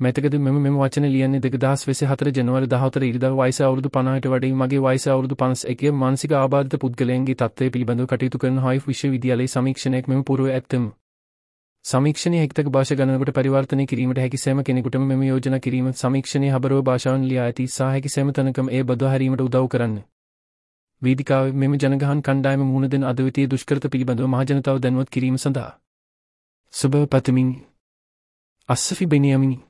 මැතකද මෙම මෙම වචන ලියන්නේ දෙකදහස් වෙසි හතර ජනවර දහතර ඉරිදා වයිස අවුරුදු පනාට වඩේ මගේ වයිස අවුරුදු පනස් එකේ මානසික ආබාධිත පුද්ගලයන්ගේ තත්ත්වය පිළිබඳව කටයුතු කරන හයිෆ් විශ්වවිද්‍යාලයේ සමීක්ෂණයක් මෙම පුරව ඇත්තම. සමීක්ෂණය හෙක්තක භාෂා ගණනකට පරිවර්තනය කිරීමට හැකි සෑම කෙනෙකුටම මෙම යෝජනා කිරීම සමීක්ෂණයේ හබරව භාෂාවන් ලියා ඇති සහ හැකි සෑම තැනකම එය බදවාහැරීමට උදව් කරන්න. වේදිකාවේ මෙම ජනගහන් කණ්ඩායම මුහුණ දෙන අදවිතීය දුෂ්කරත පිළිබඳව මහජනතාව දැනුවත් කිරීම සඳහා. සුබ පතමින් අස්සෆි බෙනියමිනි